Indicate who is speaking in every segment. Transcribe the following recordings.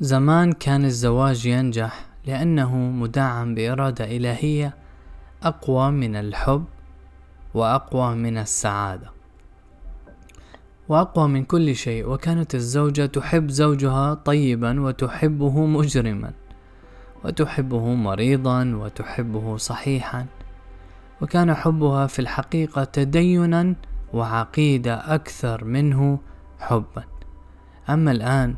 Speaker 1: زمان كان الزواج ينجح لأنه مدعم بإرادة إلهية أقوى من الحب وأقوى من السعادة. وأقوى من كل شيء وكانت الزوجة تحب زوجها طيبا وتحبه مجرما وتحبه مريضا وتحبه صحيحا. وكان حبها في الحقيقة تدينا وعقيدة أكثر منه حبا. أما الآن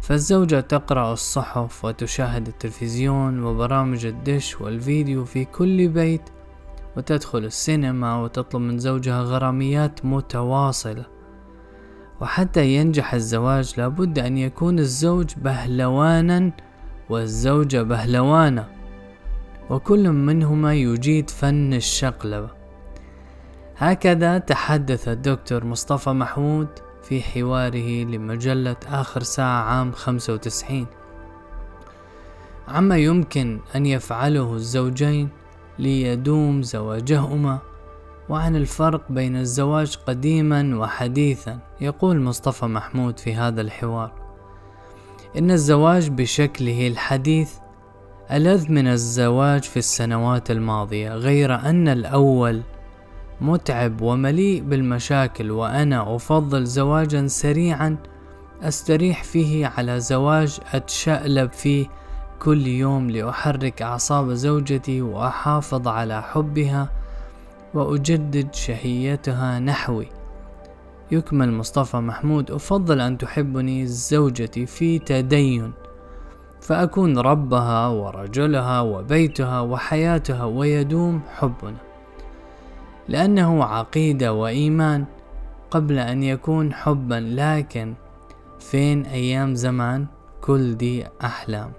Speaker 1: فالزوجة تقرأ الصحف وتشاهد التلفزيون وبرامج الدش والفيديو في كل بيت وتدخل السينما وتطلب من زوجها غراميات متواصلة. وحتى ينجح الزواج لابد أن يكون الزوج بهلوانا والزوجة بهلوانة وكل منهما يجيد فن الشقلبة هكذا تحدث الدكتور مصطفى محمود في حواره لمجلة آخر ساعة عام 95 عما يمكن أن يفعله الزوجين ليدوم زواجهما وعن الفرق بين الزواج قديما وحديثا يقول مصطفى محمود في هذا الحوار. إن الزواج بشكله الحديث ألذ من الزواج في السنوات الماضية غير أن الأول متعب ومليء بالمشاكل وأنا أفضل زواجا سريعا أستريح فيه على زواج أتشألب فيه كل يوم لأحرك أعصاب زوجتي وأحافظ على حبها وأجدد شهيتها نحوي. يكمل مصطفى محمود أفضل أن تحبني زوجتي في تدين فأكون ربها ورجلها وبيتها وحياتها ويدوم حبنا. لأنه عقيدة وإيمان قبل أن يكون حبا لكن فين أيام زمان؟ كل دي أحلام.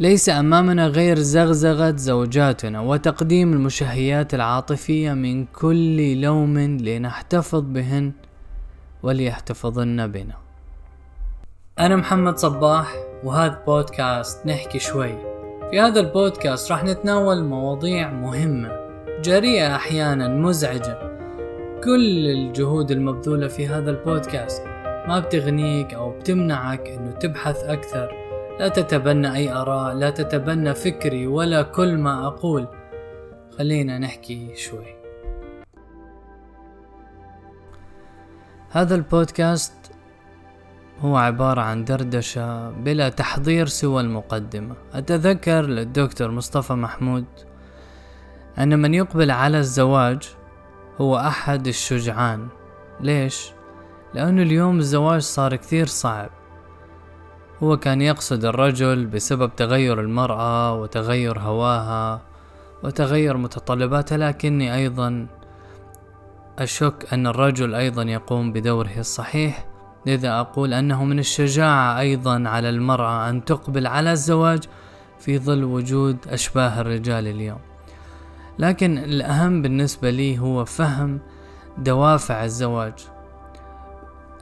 Speaker 1: ليس أمامنا غير زغزغة زوجاتنا وتقديم المشهيات العاطفية من كل لوم لنحتفظ بهن وليحتفظن بنا. أنا محمد صباح وهذا بودكاست نحكي شوي. في هذا البودكاست راح نتناول مواضيع مهمة. جريئة أحيانا مزعجة. كل الجهود المبذولة في هذا البودكاست ما بتغنيك أو بتمنعك أنه تبحث أكثر. لا تتبنى أي آراء لا تتبنى فكري ولا كل ما أقول. خلينا نحكي شوي. هذا البودكاست هو عبارة عن دردشة بلا تحضير سوى المقدمة. أتذكر للدكتور مصطفى محمود أن من يقبل على الزواج هو أحد الشجعان. ليش؟ لأنه اليوم الزواج صار كثير صعب. هو كان يقصد الرجل بسبب تغير المرأة وتغير هواها وتغير متطلباتها لكني أيضا أشك أن الرجل أيضا يقوم بدوره الصحيح. لذا أقول أنه من الشجاعة أيضا على المرأة أن تقبل على الزواج في ظل وجود أشباه الرجال اليوم. لكن الأهم بالنسبة لي هو فهم دوافع الزواج.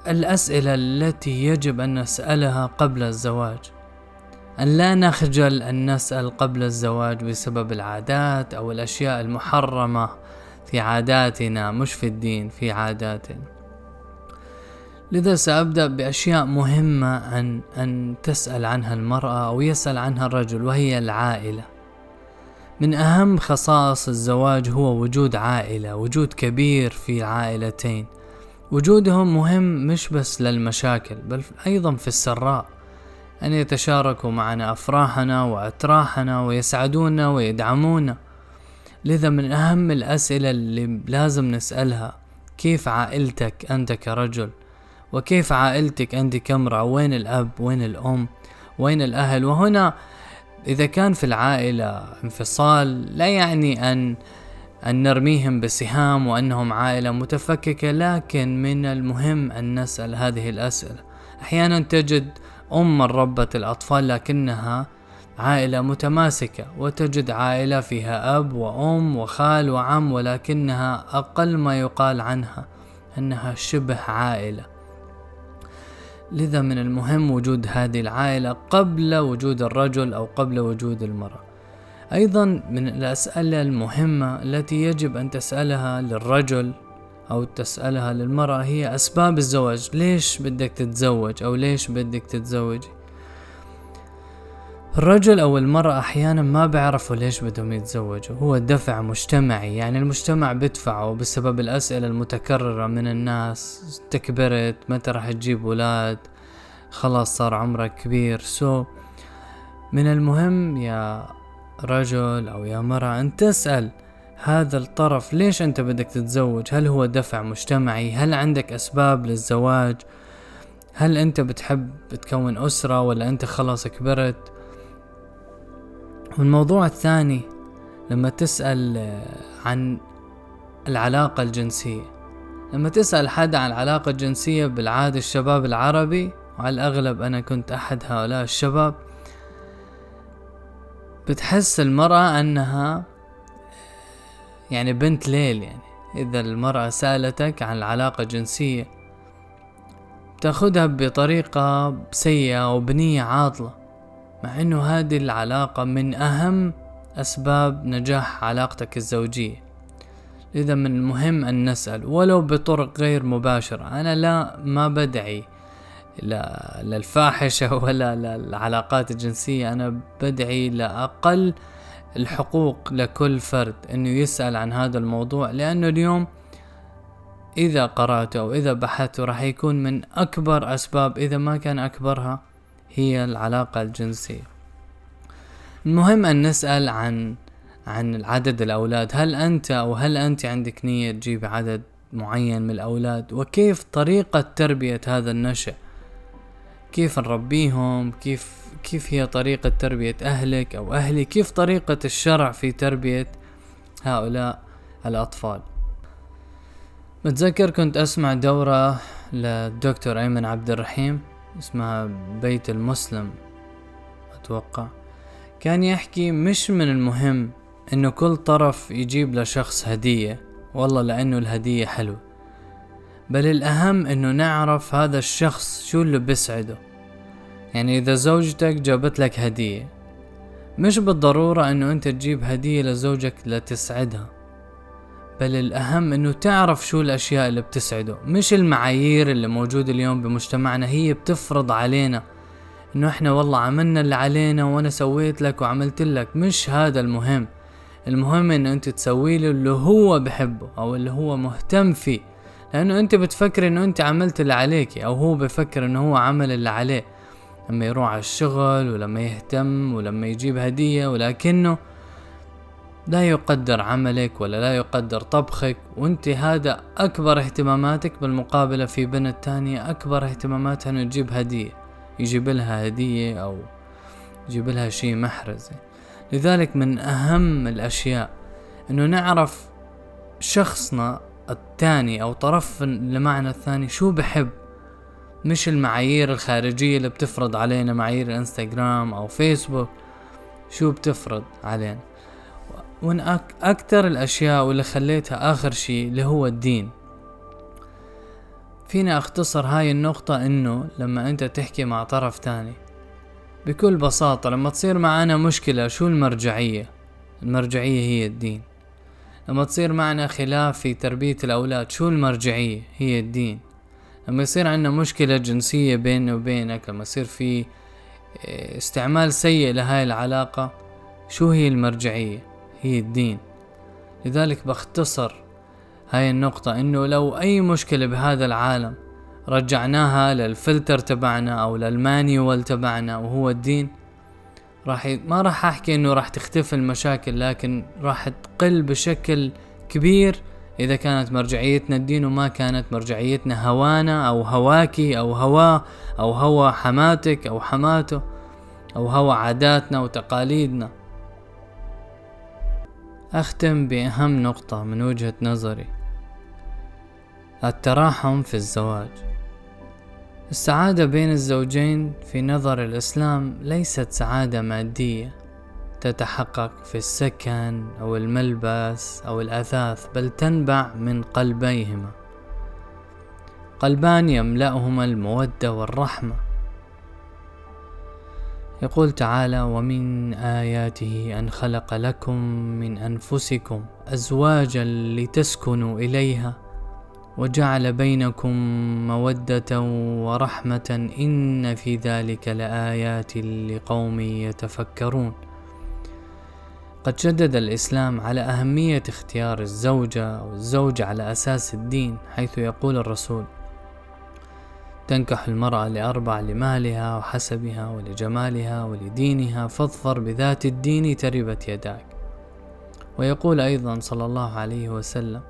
Speaker 1: الأسئلة التي يجب أن نسألها قبل الزواج. أن لا نخجل أن نسأل قبل الزواج بسبب العادات أو الأشياء المحرمة في عاداتنا مش في الدين في عاداتنا. لذا سأبدأ بأشياء مهمة أن أن تسأل عنها المرأة أو يسأل عنها الرجل وهي العائلة. من أهم خصائص الزواج هو وجود عائلة وجود كبير في العائلتين. وجودهم مهم مش بس للمشاكل بل أيضا في السراء. أن يتشاركوا معنا أفراحنا وأتراحنا ويسعدونا ويدعمونا. لذا من أهم الأسئلة اللي لازم نسألها كيف عائلتك أنت كرجل؟ وكيف عائلتك أنت كامرأة؟ وين الأب؟ وين الأم؟ وين الأهل؟ وهنا إذا كان في العائلة انفصال لا يعني أن أن نرميهم بسهام وأنهم عائلة متفككة لكن من المهم أن نسأل هذه الأسئلة. أحيانا تجد أم ربة الأطفال لكنها عائلة متماسكة وتجد عائلة فيها أب وأم وخال وعم ولكنها أقل ما يقال عنها أنها شبه عائلة. لذا من المهم وجود هذه العائلة قبل وجود الرجل أو قبل وجود المرأة. أيضا من الأسئلة المهمة التي يجب أن تسألها للرجل أو تسألها للمرأة هي أسباب الزواج. ليش بدك تتزوج أو ليش بدك تتزوجي؟ الرجل أو المرأة أحيانا ما بيعرفوا ليش بدهم يتزوجوا. هو دفع مجتمعي يعني المجتمع بدفعه بسبب الأسئلة المتكررة من الناس. تكبرت متى رح تجيب ولاد خلاص صار عمرك كبير. سو من المهم يا رجل أو يا مرأة أن تسأل هذا الطرف ليش أنت بدك تتزوج؟ هل هو دفع مجتمعي؟ هل عندك أسباب للزواج؟ هل أنت بتحب تكون أسرة ولا أنت خلاص كبرت؟ والموضوع الثاني لما تسأل عن العلاقة الجنسية. لما تسأل حد عن العلاقة الجنسية بالعادة الشباب العربي وعلى الأغلب أنا كنت أحد هؤلاء الشباب بتحس المرأة أنها يعني بنت ليل يعني. إذا المرأة سألتك عن العلاقة الجنسية تاخدها بطريقة سيئة وبنية عاطلة. مع إنه هذه العلاقة من أهم أسباب نجاح علاقتك الزوجية. لذا من المهم أن نسأل ولو بطرق غير مباشرة أنا لا ما بدعي للفاحشة ولا للعلاقات الجنسية أنا بدعي لأقل الحقوق لكل فرد إنه يسأل عن هذا الموضوع لأنه اليوم إذا قرأته أو إذا بحثته راح يكون من أكبر أسباب إذا ما كان أكبرها هي العلاقة الجنسية. المهم أن نسأل عن عن عدد الأولاد. هل أنت أو هل أنت عندك نية تجيب عدد معين من الأولاد؟ وكيف طريقة تربية هذا النشأ؟ كيف نربيهم؟ كيف كيف هي طريقة تربية أهلك أو أهلي؟ كيف طريقة الشرع في تربية هؤلاء الأطفال؟ بتذكر كنت أسمع دورة للدكتور أيمن عبد الرحيم. اسمها بيت المسلم أتوقع. كان يحكي مش من المهم إنه كل طرف يجيب لشخص هدية. والله لأنه الهدية حلوة. بل الأهم إنه نعرف هذا الشخص شو اللي بيسعده. يعني إذا زوجتك جابت لك هدية مش بالضرورة إنه أنت تجيب هدية لزوجك لتسعدها. بل الأهم إنه تعرف شو الأشياء اللي بتسعده مش المعايير اللي موجودة اليوم بمجتمعنا هي بتفرض علينا إنه إحنا والله عملنا اللي علينا وأنا سويت لك وعملت لك مش هذا المهم. المهم إنه أنت تسوي له اللي هو بحبه أو اللي هو مهتم فيه لأنه أنت بتفكر إنه أنت عملت اللي عليك أو هو بفكر إنه هو عمل اللي عليه. لما يروح على الشغل ولما يهتم ولما يجيب هدية ولكنه لا يقدر عملك ولا لا يقدر طبخك وانت هذا أكبر اهتماماتك. بالمقابلة في بنت تانية أكبر اهتماماتها إنه تجيب هدية يجيب لها هدية أو يجيب لها شيء محرز. لذلك من أهم الأشياء إنه نعرف شخصنا الثاني أو طرف المعنى الثاني شو بحب. مش المعايير الخارجية اللي بتفرض علينا معايير الانستغرام أو فيسبوك شو بتفرض علينا. ومن أك أكتر الأشياء واللي خليتها آخر شي اللي هو الدين. فينا أختصر هاي النقطة إنه لما أنت تحكي مع طرف تاني بكل بساطة لما تصير معنا مشكلة شو المرجعية؟ المرجعية هي الدين. لما تصير معنا خلاف في تربية الأولاد شو المرجعية؟ هي الدين. لما يصير عندنا مشكلة جنسية بيننا وبينك لما يصير في آه، استعمال سيء لهاي العلاقة شو هي المرجعية؟ هي الدين لذلك بختصر هاي النقطة إنه لو أي مشكلة بهذا العالم رجعناها للفلتر تبعنا أو لل manual تبعنا وهو الدين راح. ما راح أحكي إنه راح تختفي المشاكل لكن راح تقل بشكل كبير إذا كانت مرجعيتنا الدين وما كانت مرجعيتنا هوانا أو هواكي أو هواه أو هوى حماتك أو حماته أو هوى عاداتنا وتقاليدنا أختم بأهم نقطة من وجهة نظري. التراحم في الزواج. السعادة بين الزوجين في نظر الإسلام ليست سعادة مادية تتحقق في السكن أو الملبس أو الأثاث بل تنبع من قلبيهما. قلبان يملأهما المودة والرحمة. يقول تعالى ومن آياته أن خلق لكم من أنفسكم أزواجا لتسكنوا إليها وجعل بينكم مودة ورحمة إن في ذلك لآيات لقوم يتفكرون. قد شدد الإسلام على أهمية اختيار الزوجة أو الزوج على أساس الدين حيث يقول الرسول تنكح المرأة لأربع لمالها وحسبها ولجمالها ولدينها فاظفر بذات الدين تربت يداك. ويقول أيضا صلى الله عليه وسلم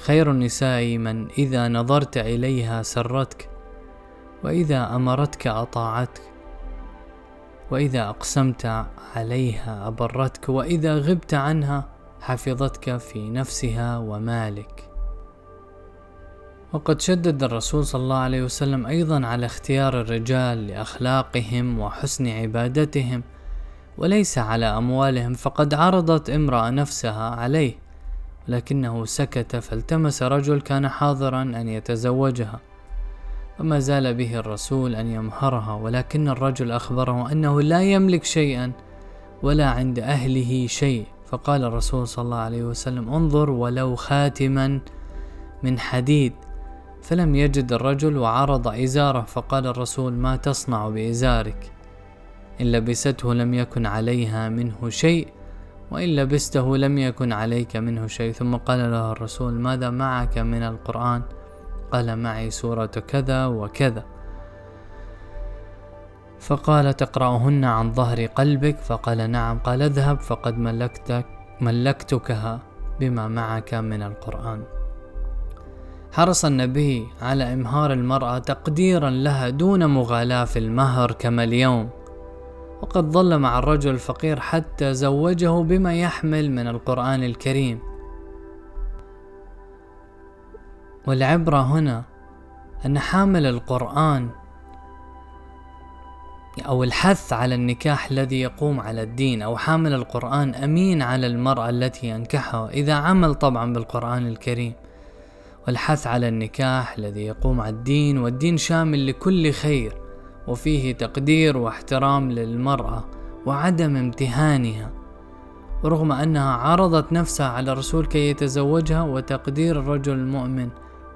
Speaker 1: خير النساء من إذا نظرت إليها سرتك وإذا أمرتك أطاعتك وإذا أقسمت عليها أبرتك وإذا غبت عنها حفظتك في نفسها ومالك. وقد شدد الرسول صلى الله عليه وسلم أيضا على اختيار الرجال لأخلاقهم وحسن عبادتهم وليس على أموالهم فقد عرضت امرأة نفسها عليه لكنه سكت فالتمس رجل كان حاضرا أن يتزوجها. وما زال به الرسول أن يمهرها ولكن الرجل أخبره أنه لا يملك شيئا ولا عند أهله شيء. فقال الرسول صلى الله عليه وسلم انظر ولو خاتما من حديد. فلم يجد الرجل وعرض إزاره فقال الرسول ما تصنع بإزارك؟ إن لبسته لم يكن عليها منه شيء وإن لبسته لم يكن عليك منه شيء. ثم قال له الرسول ماذا معك من القرآن؟ قال معي سورة كذا وكذا. فقال تقرأهن عن ظهر قلبك؟ فقال نعم. قال اذهب فقد ملكتك ملكتكها بما معك من القرآن. حرص النبي على إمهار المرأة تقديرا لها دون مغالاة في المهر كما اليوم. وقد ظل مع الرجل الفقير حتى زوجه بما يحمل من القرآن الكريم. والعبرة هنا أن حامل القرآن أو الحث على النكاح الذي يقوم على الدين أو حامل القرآن أمين على المرأة التي ينكحها إذا عمل طبعا بالقرآن الكريم. والحث على النكاح الذي يقوم على الدين والدين شامل لكل خير وفيه تقدير واحترام للمرأة وعدم امتهانها رغم أنها عرضت نفسها على الرسول كي يتزوجها وتقدير الرجل المؤمن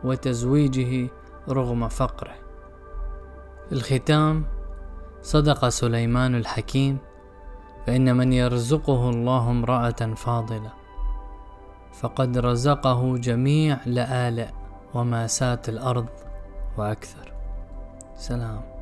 Speaker 1: وتزويجه رغم فقره. الختام صدق سليمان الحكيم فإن من يرزقه الله امرأة فاضلة. فقد رزقه جميع لآلئ وماسات الأرض وأكثر. سلام.